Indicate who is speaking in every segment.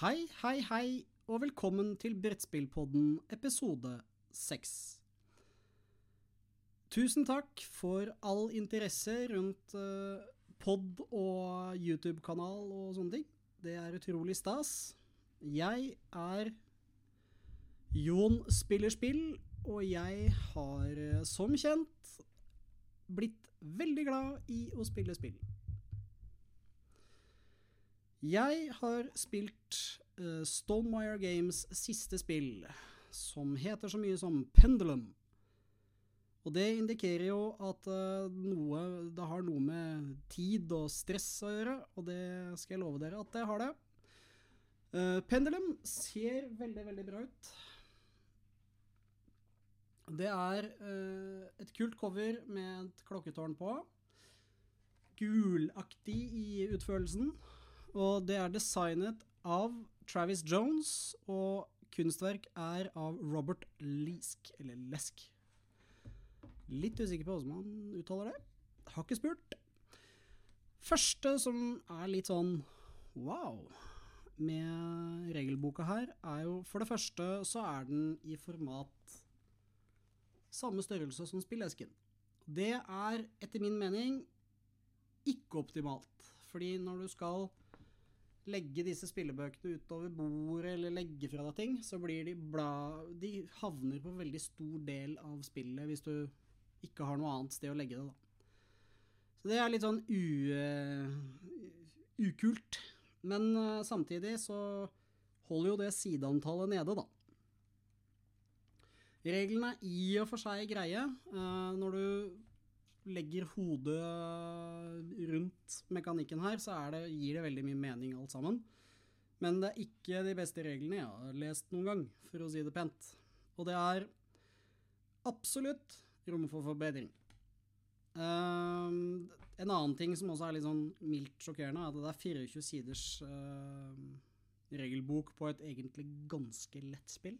Speaker 1: Hei, hei, hei, og velkommen til Brettspillpodden episode 6. Tusen takk for all interesse rundt uh, pod og YouTube-kanal og sånne ting. Det er utrolig stas. Jeg er Jon spiller spill, og jeg har eh, som kjent blitt veldig glad i å spille spill. Jeg har spilt uh, Stonemire Games siste spill, som heter så mye som Pendulum. Og det indikerer jo at uh, noe Det har noe med tid og stress å gjøre, og det skal jeg love dere at det har det. Uh, Pendulum ser veldig, veldig bra ut. Det er et kult cover med et klokketårn på. Gulaktig i utførelsen. Og det er designet av Travis Jones, og kunstverk er av Robert Lesk, eller Lesk. Litt usikker på hvordan man uttaler det. Har ikke spurt. Første som er litt sånn wow med regelboka her, er jo for det første så er den i format samme størrelse som spillesken. Det er etter min mening ikke optimalt. Fordi når du skal legge disse spillebøkene utover bordet eller legge fra deg ting, så blir de bla... De havner på en veldig stor del av spillet hvis du ikke har noe annet sted å legge det, da. Så det er litt sånn u, ukult. Men uh, samtidig så holder jo det sideantallet nede, da. Reglene er i og for seg greie. Uh, når du legger hodet rundt mekanikken her, så det, gir det veldig mye mening alt sammen. Men det er ikke de beste reglene jeg har lest noen gang, for å si det pent. Og det er absolutt rom for forbedring. Uh, en annen ting som også er litt sånn mildt sjokkerende, er at det er 24 siders uh, regelbok på et egentlig ganske lett spill.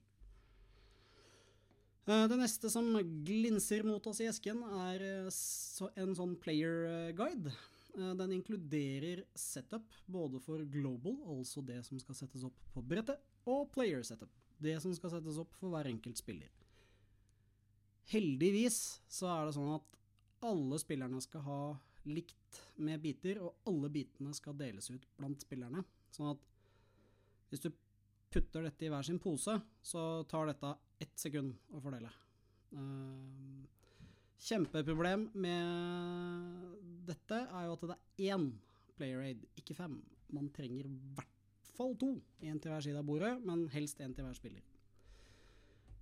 Speaker 1: Uh, det neste som glinser mot oss i esken, er en sånn player guide. Den inkluderer setup både for global, altså det som skal settes opp på brettet, og player setup, det som skal settes opp for hver enkelt spiller. Heldigvis så er det sånn at alle spillerne skal ha likt med biter, og alle bitene skal deles ut blant spillerne. Sånn at hvis du putter dette i hver sin pose, så tar dette ett sekund å fordele. Uh, kjempeproblem med dette er jo at det er én player aid, ikke fem. Man trenger i hvert fall to. Én til hver side av bordet, men helst én til hver spiller.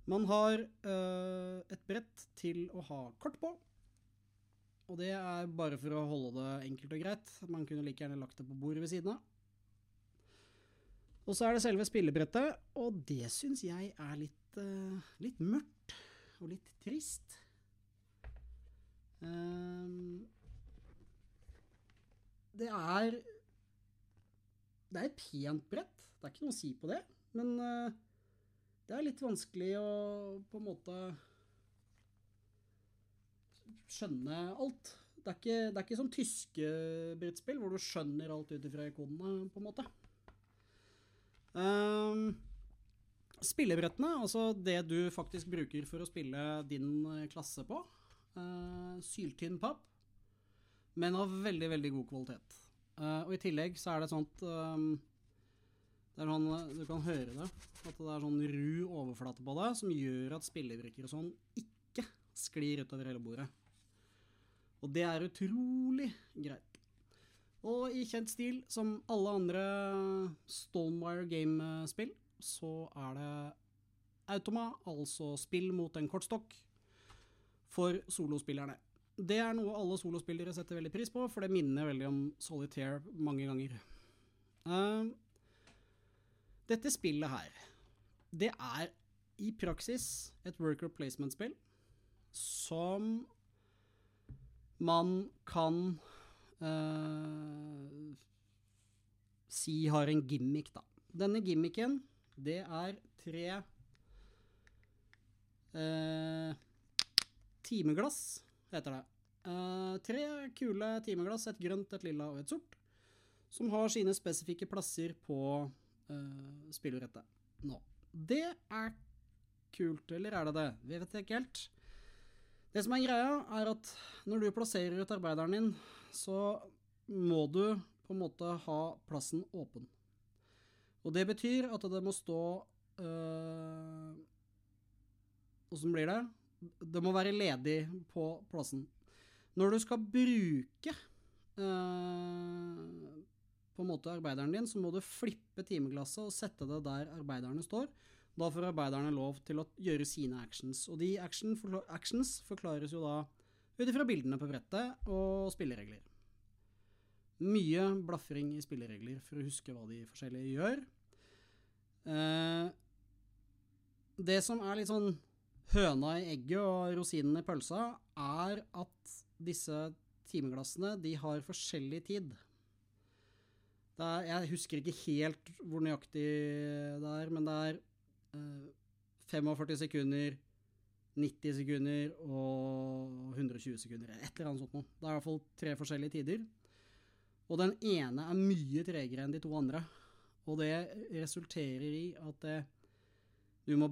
Speaker 1: Man har øh, et brett til å ha kort på. Og det er bare for å holde det enkelt og greit. Man kunne like gjerne lagt det på bordet ved siden av. Og så er det selve spillebrettet, og det syns jeg er litt, uh, litt mørkt og litt trist. Um, det er Det er et pent brett, det er ikke noe å si på det, men uh, det er litt vanskelig å på en måte skjønne alt. Det er ikke, det er ikke som tyske brettspill, hvor du skjønner alt ut ifra ikonene, på en måte. Um, spillebrettene, altså det du faktisk bruker for å spille din klasse på. Uh, syltynn papp, men av veldig, veldig god kvalitet. Uh, og i tillegg så er det sånt um, det er sånn, Du kan høre det. At det er sånn ru overflate på det som gjør at spillebrikker og sånn ikke sklir utover hele bordet. Og det er utrolig greit. Og i kjent stil, som alle andre Stonewire Game-spill, så er det automa, altså spill mot en kortstokk, for solospillerne. Det er noe alle solospillere setter veldig pris på, for det minner veldig om Solitaire mange ganger. Uh, dette spillet her, det er i praksis et worker placement-spill som man kan uh, si har en gimmick, da. Denne gimmicken, det er tre uh, timeglass, heter det. Uh, tre kule timeglass, et grønt, et lilla og et sort, som har sine spesifikke plasser på uh, spillerettet nå. Det er kult, eller er det det? Vi vet ikke helt. Det som er greia, er at når du plasserer ut arbeideren din, så må du på en måte ha plassen åpen. Og det betyr at det må stå Åssen øh, blir det? Det må være ledig på plassen. Når du skal bruke øh, på en måte arbeideren din, så må du flippe timeglasset og sette det der arbeiderne står. Da får arbeiderne lov til å gjøre sine actions. Og de action, actions forklares jo da ut ifra bildene på brettet og spilleregler. Mye blafring i spilleregler for å huske hva de forskjellige gjør. Eh, det som er litt sånn høna i egget og rosinen i pølsa, er at disse timeglassene de har forskjellig tid. Er, jeg husker ikke helt hvor nøyaktig det er, men det er eh, 45 sekunder, 90 sekunder og 120 sekunder. Et eller annet sånt noe. Det er i hvert fall tre forskjellige tider. Og den ene er mye tregere enn de to andre. Og det resulterer i at det, du må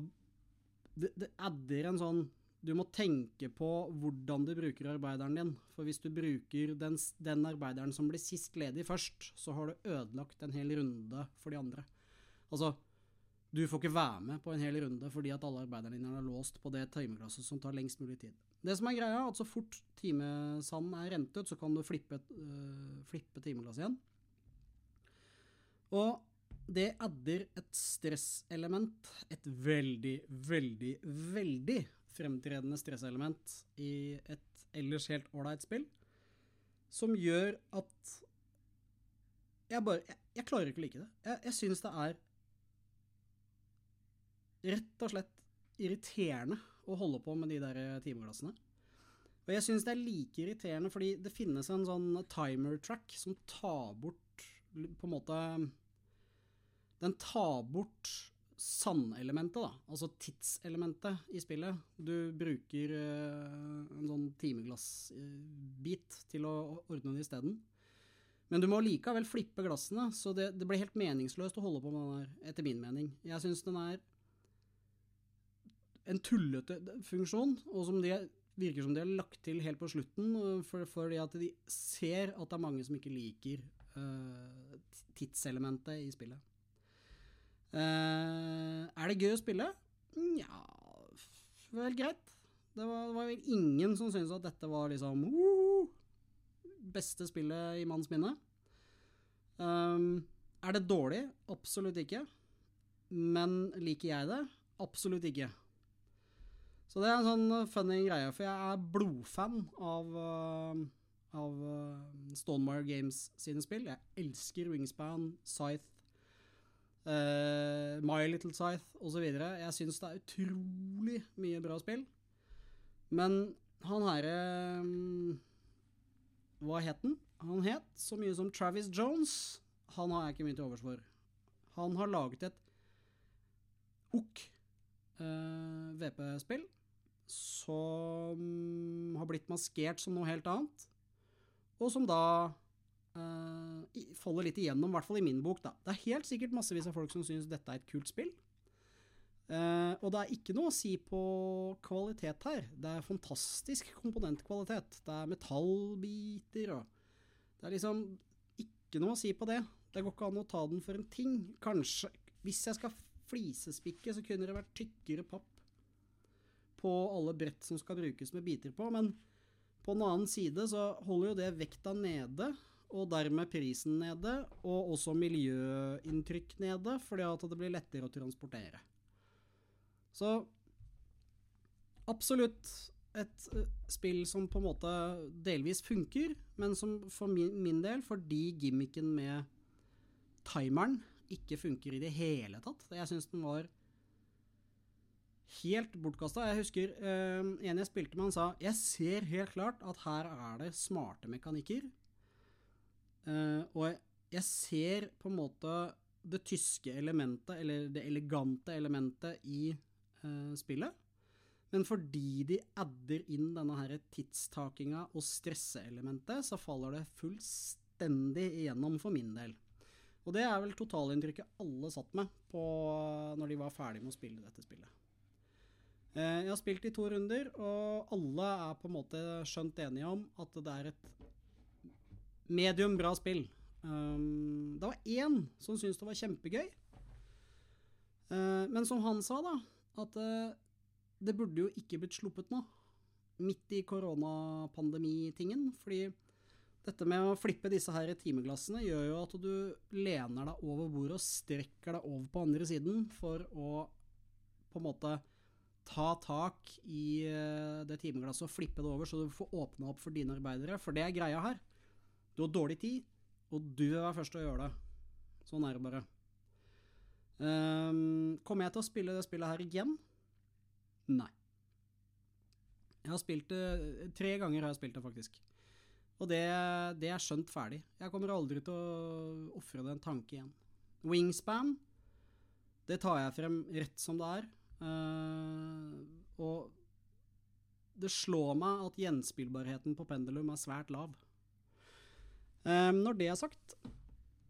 Speaker 1: det adder en sånn Du må tenke på hvordan du bruker arbeideren din. For hvis du bruker den, den arbeideren som blir sist ledig først, så har du ødelagt en hel runde for de andre. Altså, du får ikke være med på en hel runde fordi at alle arbeiderne dine er låst på det timeglasset som tar lengst mulig tid. Det som er greia, at så fort timesanden er rent ut, så kan du flippe, uh, flippe timeglasset igjen. Og det adder et stresselement, et veldig, veldig, veldig fremtredende stresselement i et ellers helt ålreit spill, som gjør at jeg bare Jeg, jeg klarer ikke å like det. Jeg, jeg syns det er rett og slett irriterende å holde på med de der timeglassene. Og jeg syns det er like irriterende fordi det finnes en sånn timer track som tar bort på en måte Den tar bort sandelementet, da. Altså tidselementet i spillet. Du bruker uh, en sånn timeglassbit til å ordne det isteden. Men du må likevel flippe glassene, så det, det blir helt meningsløst å holde på med den der, etter min mening. Jeg syns den er en tullete funksjon, og som de virker som de har lagt til helt på slutten, for, at de ser at det er mange som ikke liker uh, tidselementet i spillet. Uh, er det gøy å spille? Nja Vel, greit. Det var, det var, vel ingen som syntes at dette var liksom uh, beste spillet i manns minne. Um, er det dårlig? Absolutt ikke. Men liker jeg det? Absolutt ikke. Så det er en sånn eh, funny greie, for jeg er blodfan av, uh, av uh, Stonemire Games sine spill. Jeg elsker Wingspan, Scythe, uh, My Little Scythe osv. Jeg syns det er utrolig mye bra spill. Men han herre um, Hva het han? Han het så mye som Travis Jones. Han har jeg ikke mye til overs for. Han har laget et OK VP-spill som har blitt maskert som noe helt annet, og som da uh, faller litt igjennom, i hvert fall i min bok. da. Det er helt sikkert massevis av folk som syns dette er et kult spill. Uh, og det er ikke noe å si på kvalitet her. Det er fantastisk komponentkvalitet. Det er metallbiter og Det er liksom ikke noe å si på det. Det går ikke an å ta den for en ting. Kanskje Hvis jeg skal flisespikke, så kunne det vært tykkere papp på alle brett som skal brukes med biter på, men på den annen side så holder jo det vekta nede, og dermed prisen nede, og også miljøinntrykk nede, fordi at det blir lettere å transportere. Så absolutt et uh, spill som på en måte delvis funker, men som for min del, fordi gimmicken med timeren ikke funker i det hele tatt. Jeg syns den var helt bortkasta. Jeg husker eh, en jeg spilte med, han sa jeg ser helt klart at her er det smarte mekanikker. Eh, og jeg, ser på en måte det tyske elementet, eller det elegante elementet i eh, spillet. Men fordi de adder inn denne her tidstakinga og stresseelementet, så faller det fullstendig igjennom for min del. Og det er vel totalinntrykket alle satt med på når de var ferdig med å spille dette spillet. Eh, jeg har spilt i to runder, og alle er på en måte skjønt enige om at det er et medium bra spill. Um, det var én som syntes det var kjempegøy. Uh, men som han sa, da, at uh, det burde jo ikke blitt sluppet nå. Midt i koronapandemitingen. Fordi dette med å flippe disse her timeglassene gjør jo at du lener deg over bordet og strekker deg over på andre siden for å på en måte ta tak i eh, det timeglasset og flippe det over, så du får åpna opp for dine arbeidere. For det er greia her. Du har dårlig tid, og du vil være først til å gjøre det. Sånn er det bare. Um, kommer jeg til å spille det spillet her igjen? Nei. Jeg har spilt det Tre ganger har jeg spilt det, faktisk. Og det, det er skjønt ferdig. Jeg kommer aldri til å ofre det en tanke igjen. Wingspan, det tar jeg frem rett som det er. Uh, og det slår meg at gjenspillbarheten på Pendulum er svært lav. Um, når det er sagt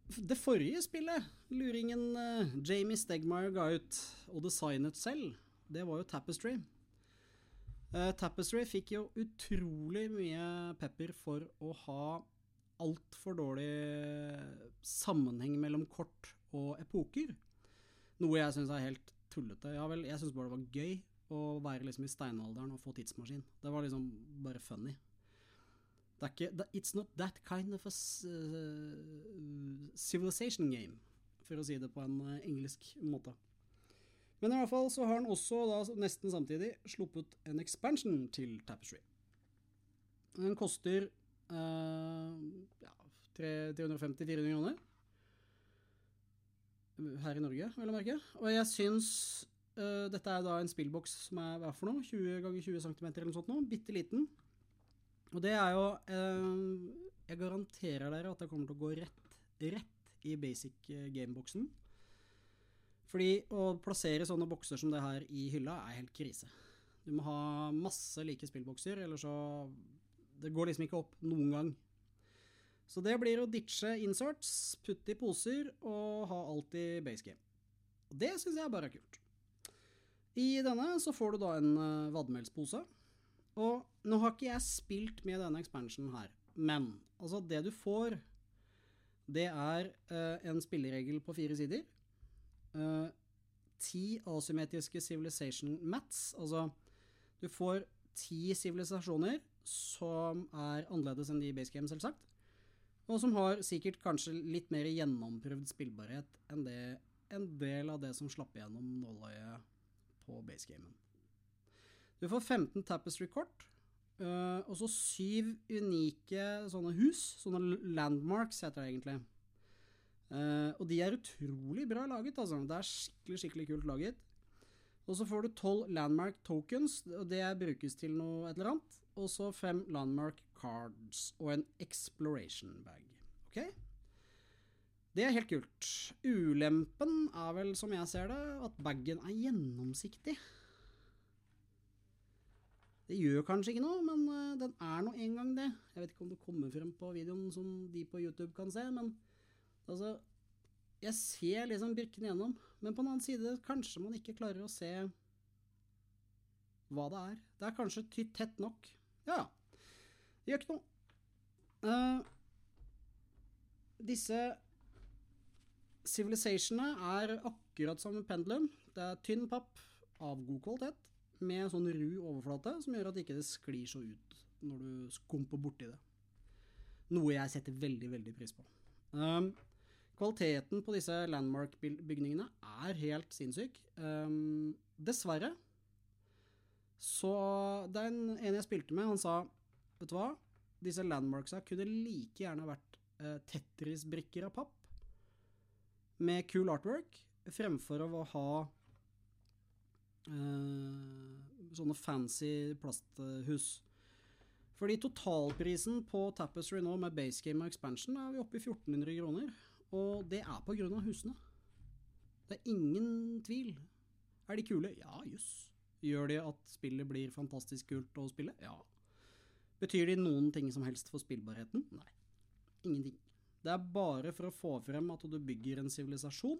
Speaker 1: Det forrige spillet luringen uh, Jamie Stegmeyer ga ut og designet selv, det var jo Tapestry. Uh, Tapestry fikk jo utrolig mye pepper for å ha altfor dårlig sammenheng mellom kort og epoker. Noe jeg syns er helt tullete. Ja vel, jeg syns bare det var gøy å være liksom i steinalderen og få tidsmaskin. Det var liksom bare funny. Det er ikke It's not that kind of a uh, civilization game, for å si det på en uh, engelsk måte. Men i hvert fall så har han også da nesten samtidig sluppet en expansion til Tapestry. Den koster uh, ja, 350-400 kroner. Her i Norge, vel å merke. Og jeg syns uh, Dette er da en spillboks som er hva for noe? 20 ganger 20 cm eller noe sånt noe. Bitte liten. Og det er jo uh, Jeg garanterer dere at det kommer til å gå rett, rett i basic gameboksen. Fordi å plassere sånne bokser som det her i hylla er helt krise. Du må ha masse like spillbokser, eller så Det går liksom ikke opp noen gang. Så det blir å ditche inserts, putte i poser og ha alt i base game. Og det syns jeg bare er kult. I denne så får du da en uh, vadmelspose. Og nå har ikke jeg spilt med denne expansionen her, men altså det du får, det er uh, en spilleregel på fire sider uh, ti asymmetriske civilization mats. Altså, du får ti sivilisasjoner som er annerledes enn de i base game, selvsagt. Og som har sikkert kanskje litt mer gjennomprøvd spillbarhet enn det en del av det som slapp igjennom nåløyet på basegamen. Du får 15 tapestry-kort, uh, og så syv unike sånne hus. Sånne landmarks, heter det egentlig. Uh, og de er utrolig bra laget, altså. Det er skikkelig, skikkelig kult laget. Og så får du tolv landmark tokens, og det brukes til noe et eller annet. Og så fem landmark cards og en exploration bag. Ok? Det er helt kult. Ulempen er vel, som jeg ser det, at bagen er gjennomsiktig. Det gjør kanskje ikke noe, men uh, den er nå engang det. Jeg vet ikke om det kommer frem på videoen som de på YouTube kan se, men Altså, jeg ser liksom brikkene gjennom, men på den annen side kanskje man ikke klarer å se hva det er. Det er kanskje tett nok. Ja, det gjør ikke noe. Uh, disse Civilizationene er akkurat som pendulum. Det er tynn papp av god kvalitet med sånn ru overflate som gjør at det ikke sklir så ut når du skumper borti det. Noe jeg setter veldig, veldig pris på. Um, Kvaliteten på disse landmark-bygningene er helt sinnssyk. Um, dessverre så Det er en, en jeg spilte med, han sa Vet du hva? Disse landmarksa kunne like gjerne vært eh, Tetris-brikker av papp med cool artwork, fremfor å ha eh, sånne fancy plasthus. Fordi totalprisen på Tapestry nå med base game og expansion er vi oppe i 1400 kroner. Og det er på grunn av husene. Det er ingen tvil. Er de kule? Ja, jøss. Gjør de at spillet blir fantastisk kult å spille? Ja. Betyr de noen ting som helst for spillbarheten? Nei. Ingenting. Det er bare for å få frem at du bygger en sivilisasjon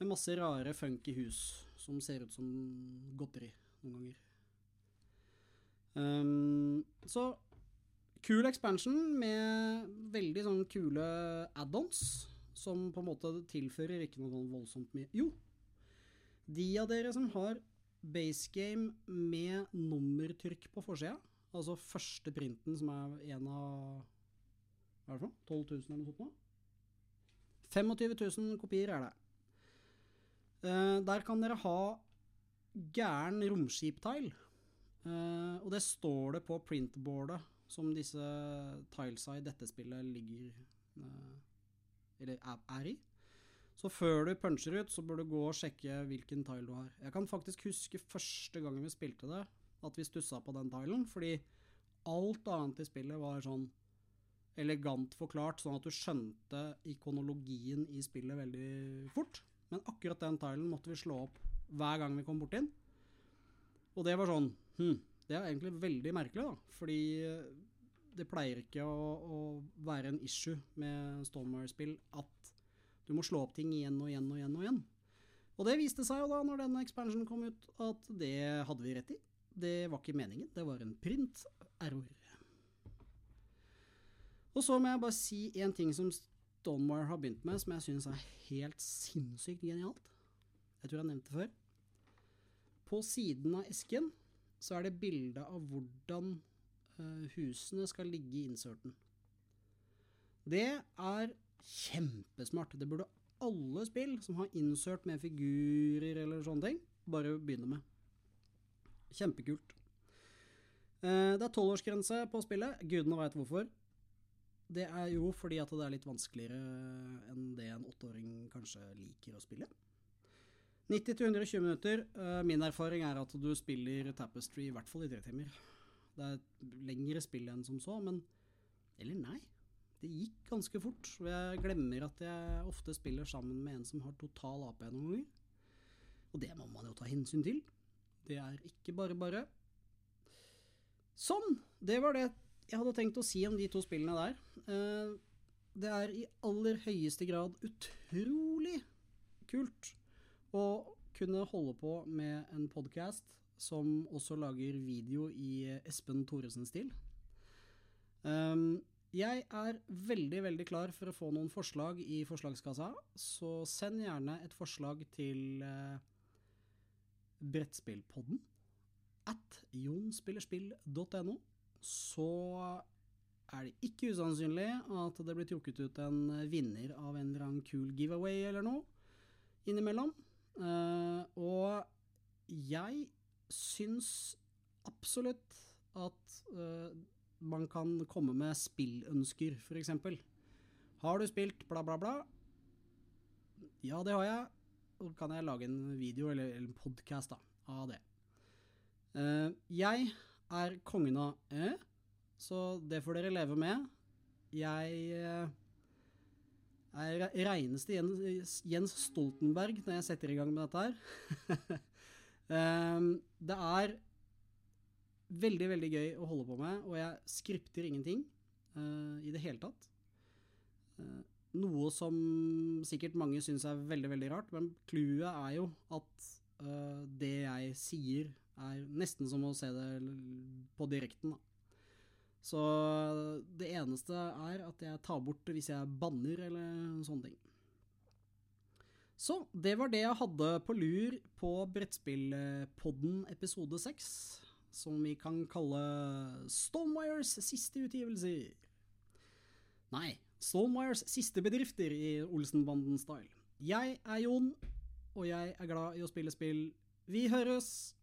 Speaker 1: med masse rare, funky hus som ser ut som godteri noen ganger. Um, så kul expansion med veldig sånn kule add-ons som på en måte tilfører ikke noe sånn voldsomt mye. Jo, de av dere som har basegame med nummertrykk på forsida, altså første printen som er en av Hva er det for noe? 12 000 eller noe sånt? nå? 25 000 kopier er det. Eh, der kan dere ha gæren romskiptile. Uh, og det står det på printboardet som disse tilesa i dette spillet ligger uh, Eller er, er, i. Så før du puncher ut, så bør du gå og sjekke hvilken tile du har. Jeg kan faktisk huske første gangen vi spilte det, at vi stussa på den tilen, fordi alt annet i spillet var sånn elegant forklart, sånn at du skjønte ikonologien i spillet veldig fort. Men akkurat den tilen måtte vi slå opp hver gang vi kom bort inn. Og det var sånn hm, Det er egentlig veldig merkelig, da. Fordi eh, det pleier ikke å, å være en issue med Stormwire-spill at du må slå opp ting igjen og igjen og igjen og igjen. Og det viste seg jo da, når denne expansionen kom ut, at det hadde vi rett i. Det var ikke meningen, det var en print-error. Og så må jeg bare si en ting som Stonewire har begynt med, som jeg syns er helt sinnssykt genialt. Jeg tror jeg har nevnt det før. På siden av esken så er det bilde av hvordan uh, husene skal ligge i inserten. Det er kjempesmart. Det burde alle spill som har insert med figurer eller sånne ting, bare begynne med. Kjempekult. Uh, det er tolvårsgrense på spillet. Gudene veit hvorfor. Det er jo fordi at det er litt vanskeligere enn det en åtteåring kanskje liker å spille. 90-120 minutter. Uh, min erfaring er at du spiller Tapestry i hvert fall i tre timer. Det er lengre spill enn som så, men Eller nei. Det gikk ganske fort. Og jeg glemmer at jeg ofte spiller sammen med en som har total AP noen ganger. Og det må man jo ta hensyn til. Det er ikke bare bare. Sånn! Det var det jeg hadde tenkt å si om de to spillene der. Uh, det er i aller høyeste grad utrolig kult å kunne holde på med en podkast som også lager video i Espen Thoresen-stil. Um, jeg er veldig, veldig klar for å få noen forslag i forslagskassa, så send gjerne et forslag til eh, brettspillpodden at jonspillerspill.no. Så er det ikke usannsynlig at det blir trukket ut en vinner av en eller annen kul giveaway eller noe innimellom. Eh, og jeg syns absolutt at uh, man kan komme med spillønsker, f.eks. Har du spilt bla, bla, bla? Ja, det har jeg. Så kan jeg lage en video eller, eller en podkast av det. Uh, jeg er kongen av ø, så det får dere leve med. Jeg er reineste Jens Stoltenberg når jeg setter i gang med dette her. uh, det er veldig, veldig gøy å holde på med, og jeg skripter ingenting uh, i det hele tatt. Uh, noe som sikkert mange syns er veldig, veldig rart, men clouet er jo at uh, det jeg sier, er nesten som å se det på direkten. da. Så det eneste er at jeg tar bort hvis jeg banner eller sånne ting. Så det var det jeg hadde på lur på Brettspillpodden episode 6, som vi kan kalle Stonewires siste utgivelser. Nei, Stonewires siste bedrifter i Olsenbanden-style. Jeg er Jon, og jeg er glad i å spille spill. Vi høres!